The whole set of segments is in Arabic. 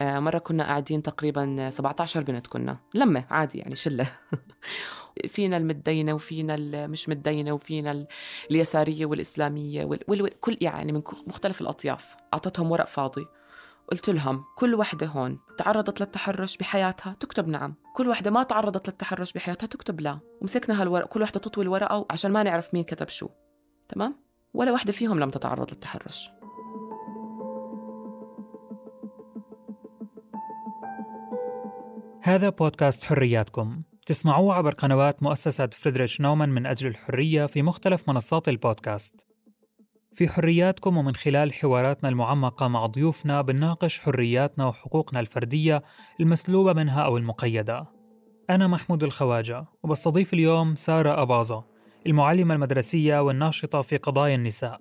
آه، مرة كنا قاعدين تقريبا 17 بنت كنا. لمة عادي يعني شلة. فينا المتدينة وفينا المش متدينة وفينا اليسارية والإسلامية وال... وال... كل يعني من مختلف الأطياف. أعطتهم ورق فاضي. قلت لهم كل وحدة هون تعرضت للتحرش بحياتها تكتب نعم. كل وحدة ما تعرضت للتحرش بحياتها تكتب لا. ومسكنا هالورق كل وحدة تطوي الورقة عشان ما نعرف مين كتب شو. تمام؟ ولا وحدة فيهم لم تتعرض للتحرش. هذا بودكاست حرياتكم. تسمعوه عبر قنوات مؤسسة فريدريش نومان من أجل الحرية في مختلف منصات البودكاست. في حرياتكم ومن خلال حواراتنا المعمقة مع ضيوفنا بنناقش حرياتنا وحقوقنا الفردية المسلوبة منها أو المقيدة. أنا محمود الخواجة وبستضيف اليوم سارة أباظة المعلمة المدرسية والناشطة في قضايا النساء.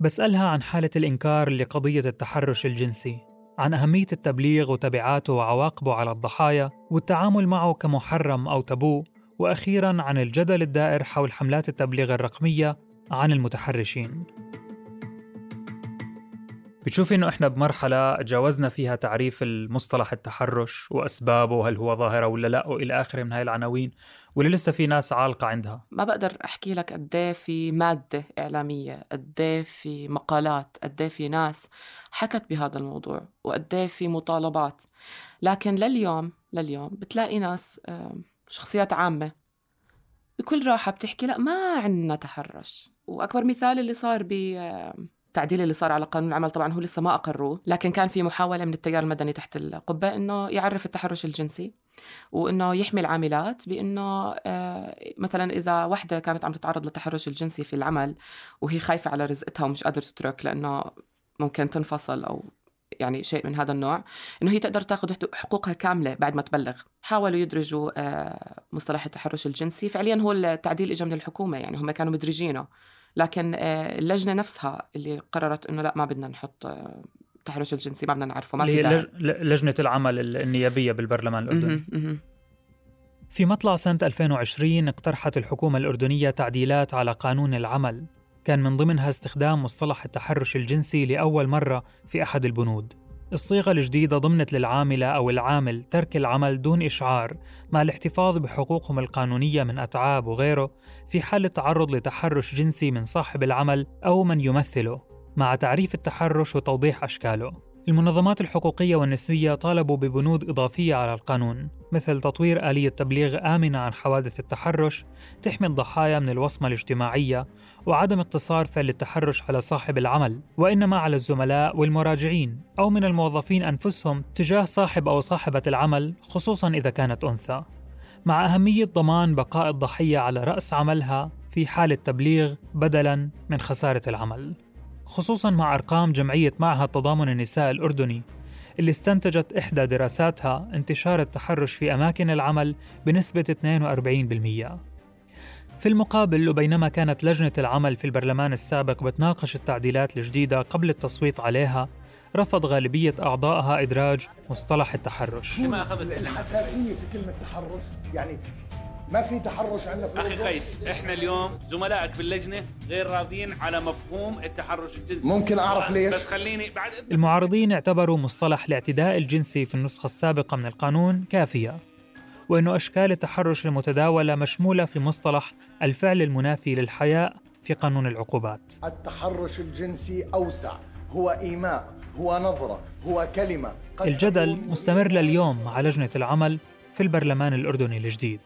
بسألها عن حالة الإنكار لقضية التحرش الجنسي. عن أهمية التبليغ وتبعاته وعواقبه على الضحايا والتعامل معه كمحرم أو تبو وأخيراً عن الجدل الدائر حول حملات التبليغ الرقمية عن المتحرشين. بتشوفي إنه إحنا بمرحلة تجاوزنا فيها تعريف المصطلح التحرش وأسبابه هل هو ظاهرة ولا لا وإلى آخره من هاي العناوين ولا لسه في ناس عالقة عندها؟ ما بقدر أحكي لك قد إيه في مادة إعلامية، قد إيه في مقالات، قد إيه في ناس حكت بهذا الموضوع، وقد في مطالبات، لكن لليوم لليوم بتلاقي ناس شخصيات عامة بكل راحة بتحكي لا ما عندنا تحرش، وأكبر مثال اللي صار ب التعديل اللي صار على قانون العمل طبعا هو لسه ما أقروه لكن كان في محاولة من التيار المدني تحت القبة إنه يعرف التحرش الجنسي وإنه يحمي العاملات بإنه آه، مثلا إذا وحدة كانت عم تتعرض للتحرش الجنسي في العمل وهي خايفة على رزقتها ومش قادرة تترك لأنه ممكن تنفصل أو يعني شيء من هذا النوع إنه هي تقدر تاخذ حقوقها كاملة بعد ما تبلغ. حاولوا يدرجوا آه، مصطلح التحرش الجنسي. فعليا هو التعديل اجى من الحكومة يعني هم كانوا مدرجينه. لكن آه، اللجنة نفسها اللي قررت إنه لا ما بدنا نحط التحرش آه، الجنسي ما بدنا نعرفه ما في داعي. لجنة العمل النيابية بالبرلمان الأردني. في مطلع سنة 2020 اقترحت الحكومة الأردنية تعديلات على قانون العمل. كان من ضمنها استخدام مصطلح التحرش الجنسي لأول مرة في أحد البنود. الصيغة الجديدة ضمنت للعاملة أو العامل ترك العمل دون إشعار مع الاحتفاظ بحقوقهم القانونية من أتعاب وغيره في حال التعرض لتحرش جنسي من صاحب العمل أو من يمثله مع تعريف التحرش وتوضيح أشكاله. المنظمات الحقوقية والنسوية طالبوا ببنود إضافية على القانون. مثل تطوير آلية تبليغ آمنة عن حوادث التحرش تحمي الضحايا من الوصمة الاجتماعية وعدم اقتصار فعل التحرش على صاحب العمل وإنما على الزملاء والمراجعين أو من الموظفين أنفسهم تجاه صاحب أو صاحبة العمل خصوصا إذا كانت أنثى. مع أهمية ضمان بقاء الضحية على رأس عملها في حال التبليغ بدلاً من خسارة العمل. خصوصا مع أرقام جمعية معهد تضامن النساء الأردني اللي استنتجت إحدى دراساتها انتشار التحرش في أماكن العمل بنسبة 42%. في المقابل وبينما كانت لجنة العمل في البرلمان السابق بتناقش التعديلات الجديدة قبل التصويت عليها رفض غالبية أعضائها إدراج مصطلح التحرش الحساسية في كلمة تحرش يعني ما في تحرش عندنا في أخي قيس إحنا اليوم زملائك في اللجنه غير راضيين على مفهوم التحرش الجنسي. ممكن أعرف ليش؟ بس خليني بعد المعارضين اعتبروا مصطلح الاعتداء الجنسي في النسخة السابقة من القانون كافية وإنه أشكال التحرش المتداولة مشمولة في مصطلح الفعل المنافي للحياء في قانون العقوبات. التحرش الجنسي أوسع هو إيماء هو نظرة هو كلمة. الجدل مستمر لليوم مع لجنة العمل في البرلمان الأردني الجديد.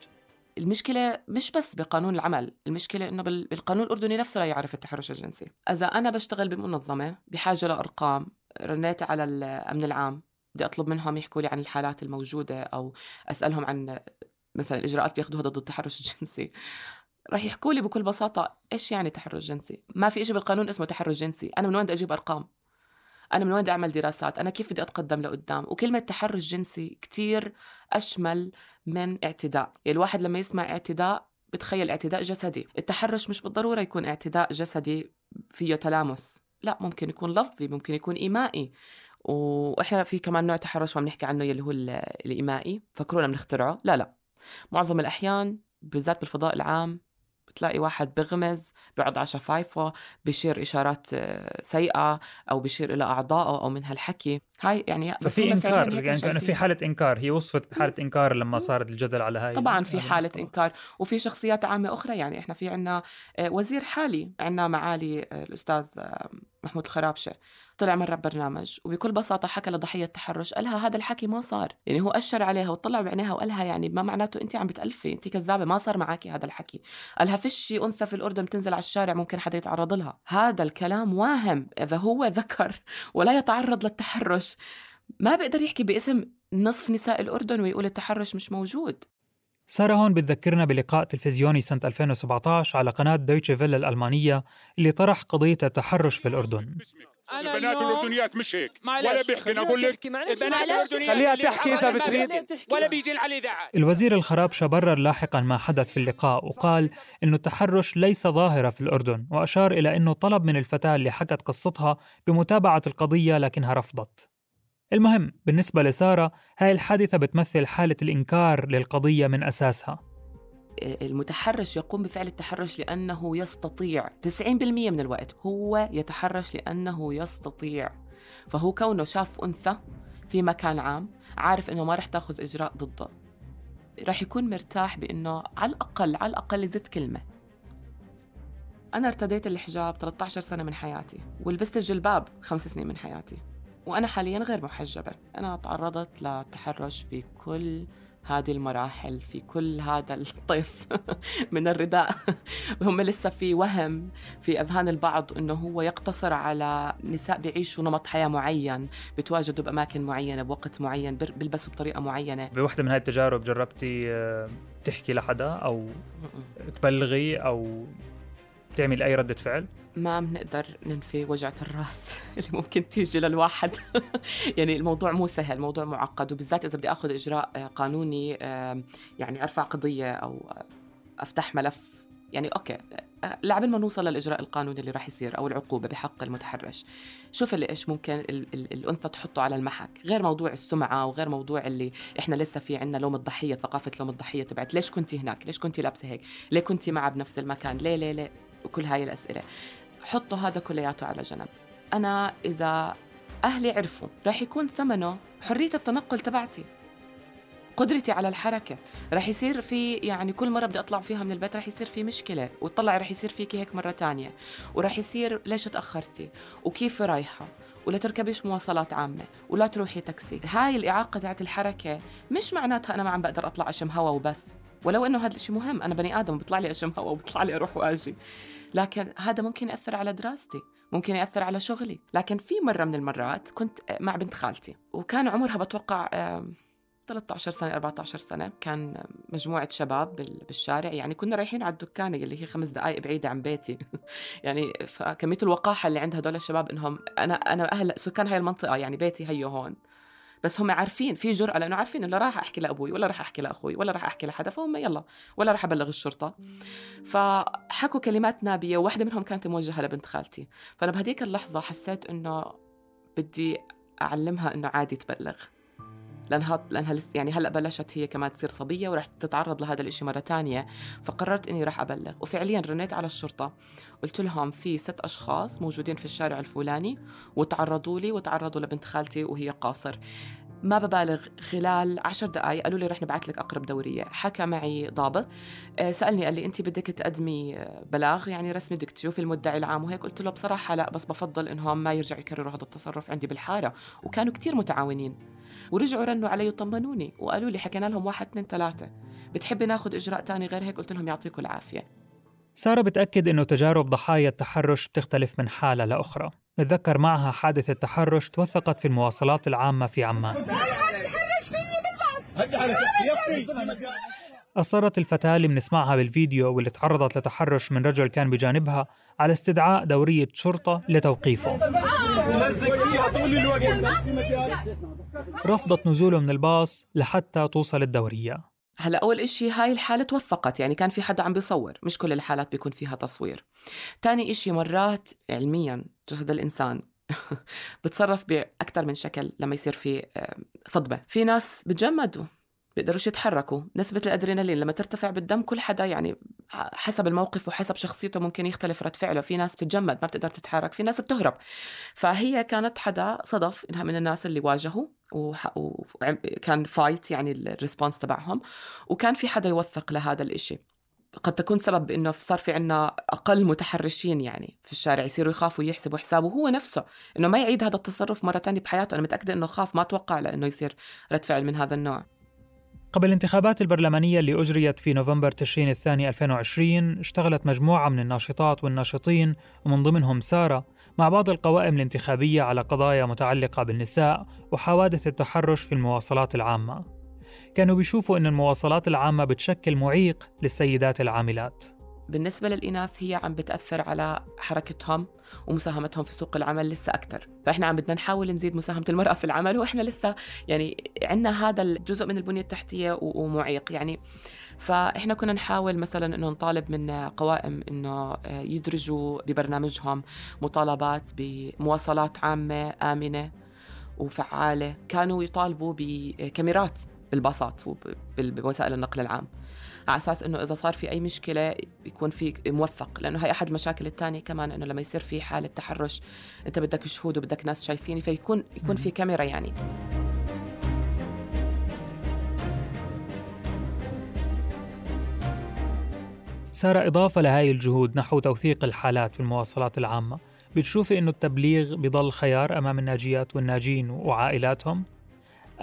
المشكلة مش بس بقانون العمل المشكلة إنه بالقانون الأردني نفسه لا يعرف التحرش الجنسي. إذا أنا بشتغل بمنظمة بحاجة لأرقام رنيت على الأمن العام بدي أطلب منهم يحكوا لي عن الحالات الموجودة أو أسألهم عن مثلا الإجراءات بياخذوها ضد التحرش الجنسي راح يحكوا لي بكل بساطة إيش يعني تحرش جنسي؟ ما في إشي بالقانون اسمه تحرش جنسي. أنا من وين بدي أجيب أرقام؟ أنا من وين بدي أعمل دراسات؟ أنا كيف بدي أتقدم لقدام؟ وكلمة تحرش جنسي كتير أشمل من اعتداء. الواحد لما يسمع اعتداء بتخيل اعتداء جسدي. التحرش مش بالضرورة يكون اعتداء جسدي فيه تلامس. لا ممكن يكون لفظي ممكن يكون إيمائي. وإحنا في كمان نوع تحرش ما بنحكي عنه اللي هو الإيمائي. فكرونا بنخترعه. لا لا. معظم الأحيان بالذات بالفضاء العام بتلاقي واحد بغمز بيقعد على شفايفه بيشير إشارات آه، سيئة أو بيشير إلى أعضائه أو من هالحكي. هاي يعني ففي إنكار يعني كأنه في حالة إنكار هي وصفت بحالة إنكار لما صارت الجدل على هاي طبعا في حالة إنكار. وفي شخصيات عامة أخرى يعني إحنا في عنا آه، وزير حالي عنا معالي آه، الأستاذ محمود الخرابشة طلع مرة ببرنامج وبكل بساطة حكى لضحية التحرش قالها هذا الحكي ما صار يعني هو أشر عليها وطلع بعينيها وقالها يعني ما معناته أنت عم بتألفي أنت كذابة ما صار معك هذا الحكي. قالها فيش أنثى في الأردن بتنزل على الشارع ممكن حدا يتعرض لها. هذا الكلام واهم إذا هو ذكر ولا يتعرض للتحرش. ما بيقدر يحكي باسم نصف نساء الأردن ويقول التحرش مش موجود. سارة هون بتذكرنا بلقاء تلفزيوني سنة 2017 على قناة دويتشه فيلا الألمانية اللي طرح قضية التحرش في الأردن. أنا البنات الأردنيات مش هيك. ولا بيحكي أقول لك البنات الأردنيات خليها تحكي إذا بتريد. ولا بيجي على الاذاعه الوزير الخرابشه برر لاحقا ما حدث في اللقاء وقال إنه التحرش ليس ظاهرة في الأردن وأشار إلى إنه طلب من الفتاة اللي حكت قصتها بمتابعة القضية لكنها رفضت. المهم بالنسبة لسارة هاي الحادثة بتمثل حالة الإنكار للقضية من أساسها. المتحرش يقوم بفعل التحرش لأنه يستطيع. 90% من الوقت هو يتحرش لأنه يستطيع. فهو كونه شاف أنثى في مكان عام عارف أنه ما رح تأخذ إجراء ضده. رح يكون مرتاح بأنه على الأقل على الأقل زدت كلمة. أنا ارتديت الحجاب 13 سنة من حياتي ولبست الجلباب خمس سنين من حياتي. وأنا حاليا غير محجبة. أنا تعرضت لتحرش في كل هذه المراحل في كل هذا الطيف من الرداء. هم لسه في وهم في أذهان البعض أنه هو يقتصر على نساء بيعيشوا نمط حياة معين بتواجدوا بأماكن معينة بوقت معين بيلبسوا بطريقة معينة. بوحدة من هاي التجارب جربتي آه، تحكي لحدا أو تبلغي أو تعمل أي ردة فعل؟ ما بنقدر ننفي وجعة الرأس اللي ممكن تيجي للواحد. يعني الموضوع مو سهل الموضوع معقد وبالذات إذا بدي أخذ إجراء آه، قانوني يعني أرفع قضية أو أفتح ملف. يعني أوكي آه، لعبل ما نوصل للإجراء القانوني اللي راح يصير أو العقوبة بحق المتحرش. شوف اللي إيش ممكن ال ال الأنثى تحطه على المحك. غير موضوع السمعة وغير موضوع اللي إحنا لسه في عنا لوم الضحية ثقافة لوم الضحية تبعت. ليش كنتي هناك؟ ليش كنتي لابسة هيك؟ ليه كنتي معها بنفس المكان؟ ليه ليه ليه؟ وكل هاي الأسئلة. حطوا هذا كلياته على جنب. أنا إذا أهلي عرفوا رح يكون ثمنه حرية التنقل تبعتي. قدرتي على الحركة. رح يصير في يعني كل مرة بدي أطلع فيها من البيت رح يصير في مشكلة وتطلع رح يصير فيكي هيك مرة تانية. ورح يصير ليش تأخرتي؟ وكيف رايحة؟ ولا تركبيش مواصلات عامة ولا تروحي تاكسي. هاي الإعاقة تاعت الحركة مش معناتها أنا ما عم بقدر أطلع أشم هوا وبس. ولو إنه هذا الشيء مهم أنا بني آدم بيطلع لي أشم هوا وبيطلع لي أروح وأجي. لكن هذا ممكن يأثر على دراستي ممكن يأثر على شغلي. لكن في مرة من المرات كنت مع بنت خالتي وكان عمرها بتوقع 13 سنة 14 سنة. كان مجموعة شباب بالشارع. يعني كنا رايحين على الدكانة اللي هي خمس دقائق بعيدة عن بيتي. يعني فكمية الوقاحة اللي عند هدول الشباب إنهم أنا أنا أهل سكان هاي المنطقة يعني بيتي هيو هون. بس هم عارفين في جرأة لأنه عارفين إنه راح أحكي لأبوي ولا راح أحكي لأخوي ولا راح أحكي لحدا فهم يلا ولا راح أبلغ الشرطة. فحكوا كلمات نابية وواحدة منهم كانت موجهة لبنت خالتي. فأنا بهديك اللحظة حسيت إنه بدي أعلمها إنه عادي تبلغ. لأنها لأنها يعني هلأ بلشت هي كمان تصير صبية ورح تتعرض لهذا الشيء مرة تانية. فقررت إني راح أبلغ. وفعليا رنيت على الشرطة. قلت لهم في ست أشخاص موجودين في الشارع الفلاني وتعرضوا لي وتعرضوا لبنت خالتي وهي قاصر. ما ببالغ خلال عشر دقائق قالوا لي رح نبعث لك أقرب دورية. حكى معي ضابط. آه، سألني قال لي أنت بدك تقدمي آه، بلاغ يعني رسمي بدك تشوفي المدعي العام. وهيك قلت له بصراحة لا بس بفضل إنهم ما يرجعوا يكرروا هذا التصرف عندي بالحارة. وكانوا كتير متعاونين. ورجعوا رنوا علي وطمنوني. وقالوا لي حكينا لهم واحد اثنين ثلاثة. بتحبي ناخذ إجراء تاني غير هيك؟ قلت لهم يعطيكم العافية. سارة بتأكد إنه تجارب ضحايا التحرش بتختلف من حالة لأخرى. نتذكر معها حادثة تحرش توثقت في المواصلات العامة في عمان. أصرت الفتاة اللي بنسمعها بالفيديو واللي تعرضت لتحرش من رجل كان بجانبها على استدعاء دورية شرطة لتوقيفه. رفضت نزوله من الباص لحتى توصل الدورية. هلا أول إشي هاي الحالة توثقت يعني كان في حدا عم بيصور مش كل الحالات بيكون فيها تصوير. تاني إشي مرات علميا جسد الإنسان بتصرف باكثر من شكل لما يصير في صدمة. في ناس بتجمدوا. بيقدروش يتحركوا. نسبة الأدرينالين لما ترتفع بالدم كل حدا يعني حسب الموقف وحسب شخصيته ممكن يختلف رد فعله. في ناس بتتجمد ما بتقدر تتحرك. في ناس بتهرب. فهي كانت حدا صدف إنها من الناس اللي واجهوا وكان fight يعني ال response تبعهم. وكان في حدا يوثق لهذا الإشي. قد تكون سبب إنه صار في عنا أقل متحرشين يعني في الشارع. يصيروا يخافوا يحسبوا حسابه. هو نفسه إنه ما يعيد هذا التصرف مرة تانية بحياته. أنا متأكدة إنه خاف. ما توقع لأنه يصير رد فعل من هذا النوع. قبل الانتخابات البرلمانية اللي أجريت في نوفمبر تشرين الثاني 2020 اشتغلت مجموعة من الناشطات والناشطين ومن ضمنهم سارة مع بعض القوائم الانتخابية على قضايا متعلقة بالنساء وحوادث التحرش في المواصلات العامة. كانوا بيشوفوا أن المواصلات العامة بتشكل معيق للسيدات العاملات. بالنسبة للإناث هي عم بتأثر على حركتهم ومساهمتهم في سوق العمل لسه أكثر فإحنا عم بدنا نحاول نزيد مساهمة المرأة في العمل وإحنا لسه يعني عندنا هذا الجزء من البنية التحتية ومعيق يعني. فإحنا كنا نحاول مثلا إنه نطالب من قوائم إنه يدرجوا ببرنامجهم مطالبات بمواصلات عامة آمنة وفعالة. كانوا يطالبوا بكاميرات بالباصات وبوسائل النقل العام. على أساس إنه إذا صار في أي مشكلة يكون في موثق لأنه هي أحد المشاكل الثانية كمان إنه لما يصير في حالة تحرش أنت بدك شهود وبدك ناس شايفيني فيكون يكون في كاميرا يعني سارة إضافة لهاي الجهود نحو توثيق الحالات في المواصلات العامة بتشوفي إنه التبليغ بضل خيار أمام الناجيات والناجين وعائلاتهم؟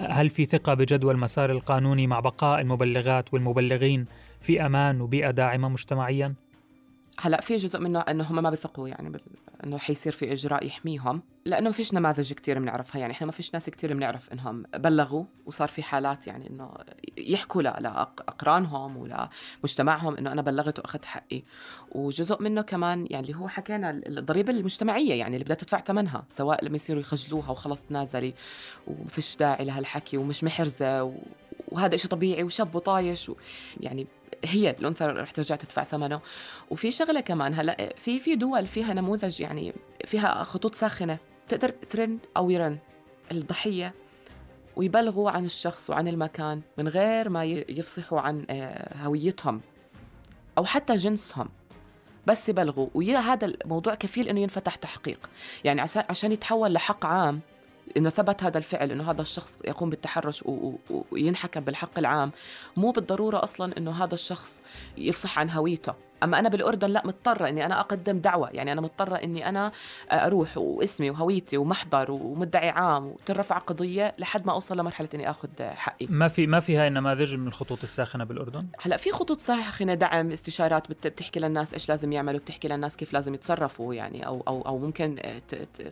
هل في ثقة بجدوى المسار القانوني مع بقاء المبلغات والمبلغين في أمان وبيئة داعمة مجتمعياً؟ هلا في جزء منه إنه هم ما بيثقوا يعني بال... إنه حيصير في إجراء يحميهم لأنه ما فيش نماذج كثير بنعرفها يعني إحنا ما فيش ناس كثير بنعرف إنهم بلغوا وصار في حالات يعني إنه يحكوا لاقرانهم ولمجتمعهم إنه أنا بلغت وأخذت حقي. وجزء منه كمان يعني اللي هو حكينا الضريبة المجتمعية يعني اللي بدها تدفع ثمنها سواء لما يصيروا يخجلوها وخلص تنازلي وما فيش داعي لهالحكي ومش محرزة و... وهذا شيء طبيعي وشاب وطايش و... يعني هي الأنثى رح ترجع تدفع ثمنه. وفي شغلة كمان هلأ في في دول فيها نموذج يعني فيها خطوط ساخنة تقدر ترن أو يرن الضحية ويبلغوا عن الشخص وعن المكان من غير ما يفصحوا عن آه، هويتهم أو حتى جنسهم بس يبلغوا. وهذا الموضوع كفيل إنه ينفتح تحقيق. يعني عشان يتحول لحق عام إنه ثبت هذا الفعل إنه هذا الشخص يقوم بالتحرش وينحكم بالحق العام. مو بالضرورة أصلا إنه هذا الشخص يفصح عن هويته. أما أنا بالأردن لا مضطرة إني أنا أقدم دعوة. يعني أنا مضطرة إني أنا أروح واسمي وهويتي ومحضر ومدعي عام وترفع قضية لحد ما أوصل لمرحلة إني آخذ حقي. ما في ما في هاي النماذج من الخطوط الساخنة بالأردن؟ هلأ في خطوط ساخنة دعم استشارات بتحكي للناس إيش لازم يعملوا بتحكي للناس كيف لازم يتصرفوا يعني أو أو أو ممكن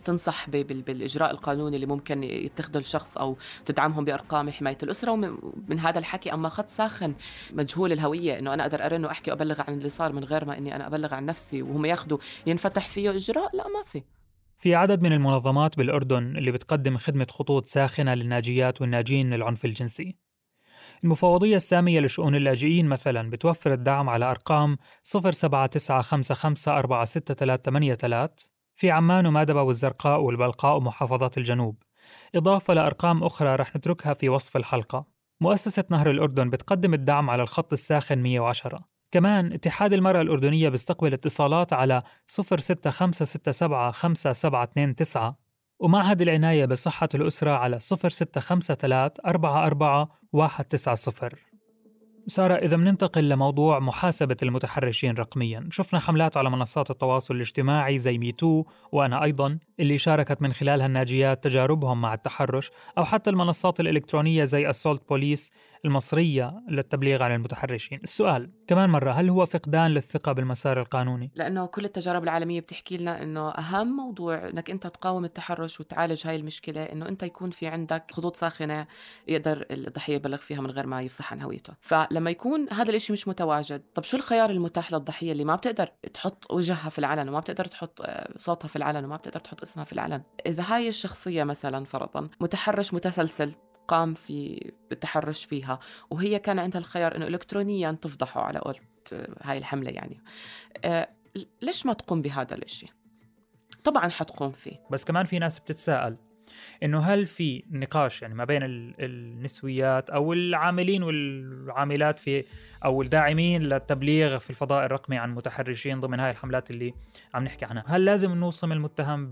تنصح بالإجراء القانوني اللي ممكن يتخذه الشخص أو تدعمهم بأرقام حماية الأسرة. ومن هذا الحكي أما خط ساخن مجهول الهوية إنه أنا أقدر أرن وأحكي وأبلغ عن اللي صار من غير ما إني أنا أبلغ عن نفسي وهم ياخذوا ينفتح فيه إجراء لا ما في. في عدد من المنظمات بالأردن اللي بتقدم خدمة خطوط ساخنة للناجيات والناجين من العنف الجنسي. المفوضية السامية لشؤون اللاجئين مثلا بتوفر الدعم على أرقام 079554633 في عمان ومادبة والزرقاء والبلقاء ومحافظات الجنوب. إضافة لأرقام أخرى رح نتركها في وصف الحلقة. مؤسسة نهر الأردن بتقدم الدعم على الخط الساخن 110 كمان اتحاد المرأة الأردنية بيستقبل اتصالات على 06567 ومعهد العناية بصحة الأسرة على 0653 44 190 سارة إذا بننتقل لموضوع محاسبة المتحرشين رقميا. شفنا حملات على منصات التواصل الاجتماعي زي ميتو وأنا أيضا اللي شاركت من خلالها الناجيات تجاربهم مع التحرش أو حتى المنصات الإلكترونية زي أسولت بوليس المصرية للتبليغ عن المتحرشين. السؤال كمان مرة هل هو فقدان للثقة بالمسار القانوني؟ لأنه كل التجارب العالمية بتحكي لنا أنه أهم موضوع أنك أنت تقاوم التحرش وتعالج هاي المشكلة أنه أنت يكون في عندك خطوط ساخنة يقدر الضحية يبلغ فيها من غير ما يفصح عن هويته. فلما يكون هذا الإشي مش متواجد طب شو الخيار المتاح للضحية اللي ما بتقدر تحط وجهها في العلن وما بتقدر تحط آه، صوتها في العلن وما بتقدر تحط اسمها في العلن؟ إذا هاي الشخصية مثلا فرضا متحرش متسلسل قام في بالتحرش فيها وهي كان عندها الخيار إنه الكترونيا تفضحه على قولت هاي الحملة يعني. آه ليش ما تقوم بهذا الإشي؟ طبعا حتقوم فيه. بس كمان في ناس بتتساءل. إنه هل في نقاش يعني ما بين النسويات أو العاملين والعاملات في أو الداعمين للتبليغ في الفضاء الرقمي عن متحرشين ضمن هاي الحملات اللي عم نحكي عنها؟ هل لازم نوصم المتهم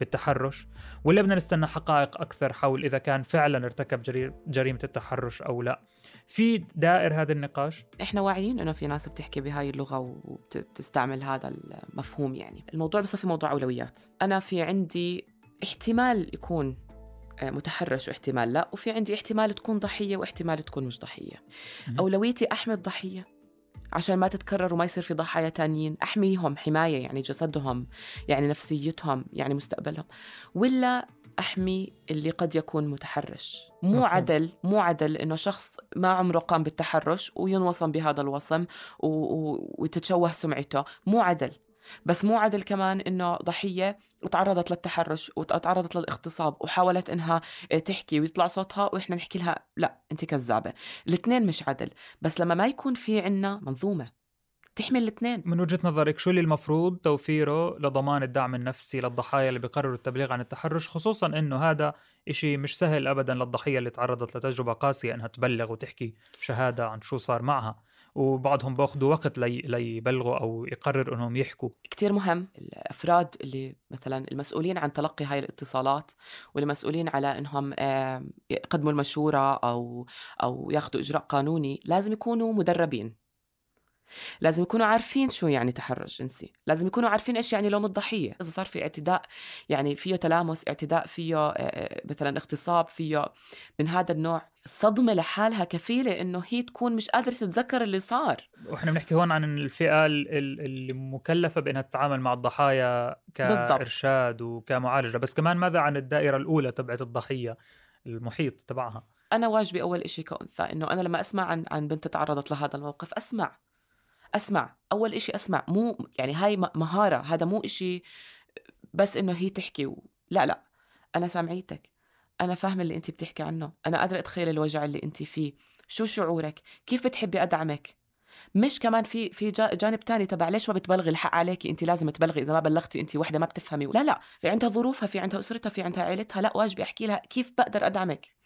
بالتحرش؟ ولا بدنا نستنى حقائق أكثر حول إذا كان فعلا ارتكب جريمة التحرش أو لا؟ في دائر هذا النقاش؟ إحنا واعيين إنه في ناس بتحكي بهاي اللغة وبتستعمل هذا المفهوم يعني. الموضوع بصفي موضوع أولويات. أنا في عندي احتمال يكون آه، متحرش واحتمال لا وفي عندي احتمال تكون ضحية واحتمال تكون مش ضحية. أولويتي أحمي الضحية عشان ما تتكرر وما يصير في ضحايا تانيين. أحميهم حماية يعني جسدهم يعني نفسيتهم يعني مستقبلهم. ولا أحمي اللي قد يكون متحرش. مو مفهوم. عدل مو عدل إنه شخص ما عمره قام بالتحرش وينوصم بهذا الوصم و... و... وتتشوه سمعته. مو عدل. بس مو عدل كمان إنه ضحية تعرضت للتحرش وتعرضت للاغتصاب وحاولت إنها تحكي ويطلع صوتها وإحنا نحكي لها لا انت كذابة. الاثنين مش عدل. بس لما ما يكون في عنا منظومة تحمي الاثنين. من وجهة نظرك شو اللي المفروض توفيره لضمان الدعم النفسي للضحايا اللي بيقرروا التبليغ عن التحرش خصوصا إنه هذا إشي مش سهل ابدا للضحية اللي تعرضت لتجربة قاسية إنها تبلغ وتحكي شهادة عن شو صار معها. وبعضهم باخذوا وقت لي ليبلغوا أو يقرر إنهم يحكوا. كثير مهم الأفراد اللي مثلا المسؤولين عن تلقي هاي الاتصالات والمسؤولين على إنهم يقدموا المشورة أو أو ياخذوا إجراء قانوني لازم يكونوا مدربين. لازم يكونوا عارفين شو يعني تحرش جنسي لازم يكونوا عارفين إيش يعني لوم الضحية. إذا صار في اعتداء يعني فيه تلامس اعتداء فيه مثلا اغتصاب فيه من هذا النوع. الصدمة لحالها كفيلة إنه هي تكون مش قادرة تتذكر اللي صار. وإحنا بنحكي هون عن الفئة اللي مكلفة بأنها تتعامل مع الضحايا كإرشاد. وكمعالجة. بس كمان ماذا عن الدائرة الأولى تبعت الضحية المحيط تبعها؟ أنا واجبي أول إشي كأنثى إنه أنا لما أسمع عن عن بنت تعرضت لهذا الموقف أسمع. أسمع أول إشي أسمع. مو يعني هاي مهارة. هذا مو إشي بس إنه هي تحكي و... لا لا. أنا سامعيتك. أنا فاهمة اللي انت بتحكي عنه. أنا قادرة أتخيل الوجع اللي انت فيه. شو شعورك؟ كيف بتحبي أدعمك؟ مش كمان في في جانب تاني تبع ليش ما بتبلغي الحق عليكي انت لازم تبلغي إذا ما بلغتي انت وحدة ما بتفهمي لا لا. في عندها ظروفها في عندها أسرتها في عندها عائلتها لا واجبي أحكي لها كيف بقدر أدعمك؟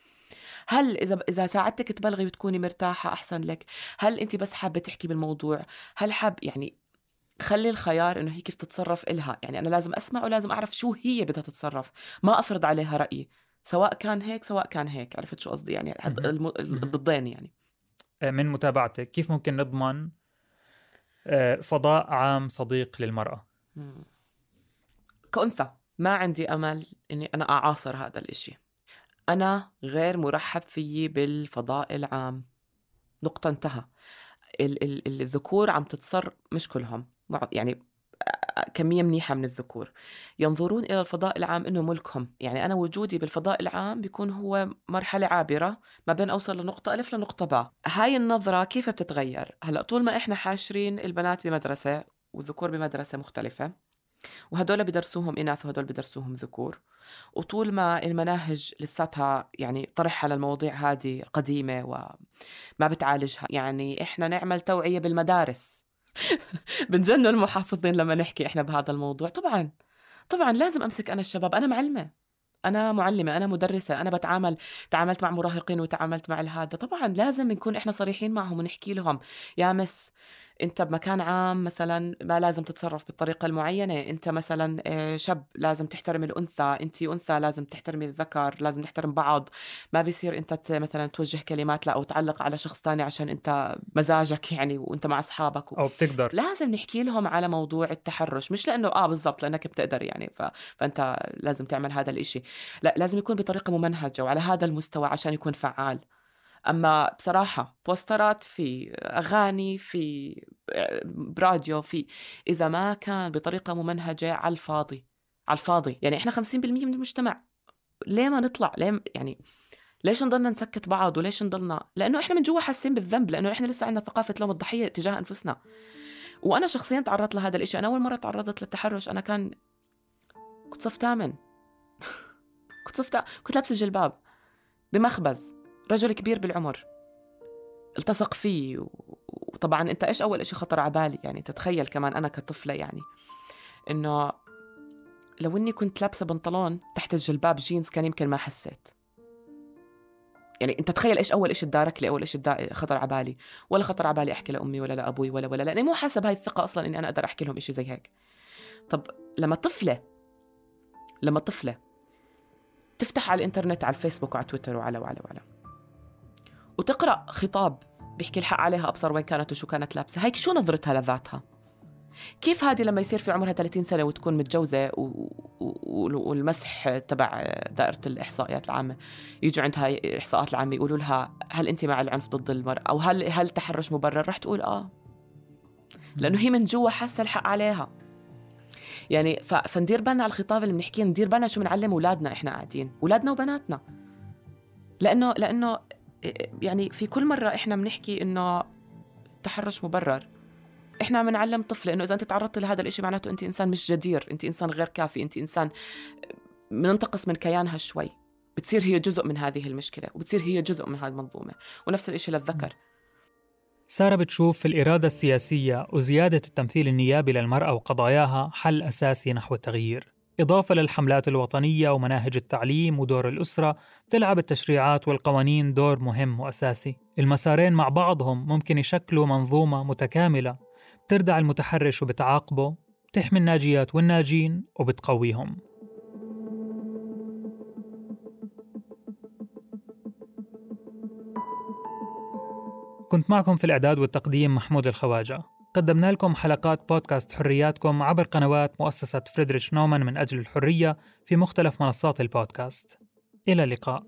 هل إذا إذا ساعدتك تبلغي بتكوني مرتاحة أحسن لك هل انت بس حابة تحكي بالموضوع؟ هل حاب يعني خلي الخيار إنه هي كيف تتصرف إلها يعني أنا لازم أسمع ولازم أعرف شو هي بدها تتصرف ما أفرض عليها رأيي سواء كان هيك سواء كان هيك عرفت شو قصدي؟ يعني الضدين يعني. آه، من متابعتك كيف ممكن نضمن آه، فضاء عام صديق للمرأة؟ كأنثى ما عندي أمل إني أنا أعاصر هذا الإشي. أنا غير مرحب فيي بالفضاء العام. نقطة انتهى. ال- ال- الذكور عم تتصر مش كلهم. يعني كمية منيحة من الذكور. ينظرون إلى الفضاء العام إنه ملكهم. يعني أنا وجودي بالفضاء العام بيكون هو مرحلة عابرة ما بين أوصل لنقطة ألف لنقطة باء. هاي النظرة كيف بتتغير؟ هلأ طول ما إحنا حاشرين البنات بمدرسة والذكور بمدرسة مختلفة وهدول بدرسوهم إناث وهدول بدرسوهم ذكور. وطول ما المناهج لساتها يعني طرح على المواضيع هذه قديمة وما بتعالجها يعني إحنا نعمل توعية بالمدارس. بنجنن المحافظين لما نحكي إحنا بهذا الموضوع. طبعا طبعا لازم أمسك أنا الشباب. أنا معلمة. أنا معلمة. أنا مدرسة. أنا بتعامل تعاملت مع مراهقين وتعاملت مع هذا طبعا لازم نكون إحنا صريحين معهم ونحكي لهم. يا مس أنت بمكان عام مثلا ما لازم تتصرف بالطريقة المعينة. أنت مثلا آه، شاب لازم تحترم الأنثى. أنت أنثى لازم تحترمي الذكر لازم نحترم بعض. ما بيصير أنت مثلا توجه كلمات لا أو تعلق على شخص تاني عشان أنت مزاجك يعني وأنت مع أصحابك و... أو بتقدر. لازم نحكي لهم على موضوع التحرش. مش لأنه آه بالضبط لأنك بتقدر يعني. ف... فأنت لازم تعمل هذا الإشي. لا لازم يكون بطريقة ممنهجة وعلى هذا المستوى عشان يكون فعال. أما بصراحة بوسترات في أغاني في براديو في إذا ما كان بطريقة ممنهجة على الفاضي على الفاضي. يعني إحنا 50% من المجتمع. ليه ما نطلع؟ ليه يعني ليش نضلنا نسكت بعض؟ وليش نضلنا؟ لأنه إحنا من جوا حاسين بالذنب لأنه إحنا لسه عندنا ثقافة لوم الضحية تجاه أنفسنا. وأنا شخصيا تعرضت لهذا الإشي. أنا أول مرة تعرضت للتحرش. أنا كان كنت صف ثامن كنت صف كنت لابسة جلباب بمخبز. رجل كبير بالعمر. التصق فيه وطبعا أنت إيش أول إشي خطر على بالي؟ يعني تتخيل كمان أنا كطفلة يعني. إنه لو إني كنت لابسة بنطلون تحت الجلباب جينز كان يمكن ما حسيت. يعني أنت تخيل إيش أول شيء دارك لي أول شيء خطر على بالي. ولا خطر على بالي أحكي لأمي ولا لأبوي ولا ولا لأني مو حاسة بهاي الثقة أصلا إني أنا أقدر أحكي لهم شيء زي هيك. طب لما طفلة لما طفلة تفتح على الإنترنت على الفيسبوك وعلى تويتر وعلى وعلى وعلى. وتقرأ خطاب بيحكي الحق عليها أبصر وين كانت وشو كانت لابسة. هيك شو نظرتها لذاتها؟ كيف هذه لما يصير في عمرها 30 سنة وتكون متجوزة و... و... والمسح تبع دائرة الإحصائيات العامة يجوا عندها الاحصاءات العامة يقولوا لها هل أنت مع العنف ضد المرأة؟ أو هل هل التحرش مبرر؟ رح تقول آه. لأنه هي من جوا حاسة الحق عليها. يعني ف... فندير بالنا على الخطاب اللي بنحكيه ندير بالنا شو بنعلم أولادنا إحنا قاعدين أولادنا وبناتنا. لأنه لأنه يعني في كل مرة إحنا بنحكي إنه التحرش مبرر إحنا عم نعلم إنه إذا أنت تعرضت لهذا الشيء معناته أنت إنسان مش جدير أنت إنسان غير كافي أنت إنسان بننتقص من كيانها شوي. بتصير هي جزء من هذه المشكلة وبتصير هي جزء من هذه المنظومة ونفس الشيء للذكر. سارة بتشوف في الإرادة السياسية وزيادة التمثيل النيابي للمرأة وقضاياها حل أساسي نحو التغيير. إضافة للحملات الوطنية ومناهج التعليم ودور الأسرة تلعب التشريعات والقوانين دور مهم وأساسي. المسارين مع بعضهم ممكن يشكلوا منظومة متكاملة بتردع المتحرش وبتعاقبه بتحمي الناجيات والناجين وبتقويهم. كنت معكم في الإعداد والتقديم محمود الخواجة. قدمنا لكم حلقات بودكاست حرياتكم عبر قنوات مؤسسة فريدريش نومان من أجل الحرية في مختلف منصات البودكاست. إلى اللقاء.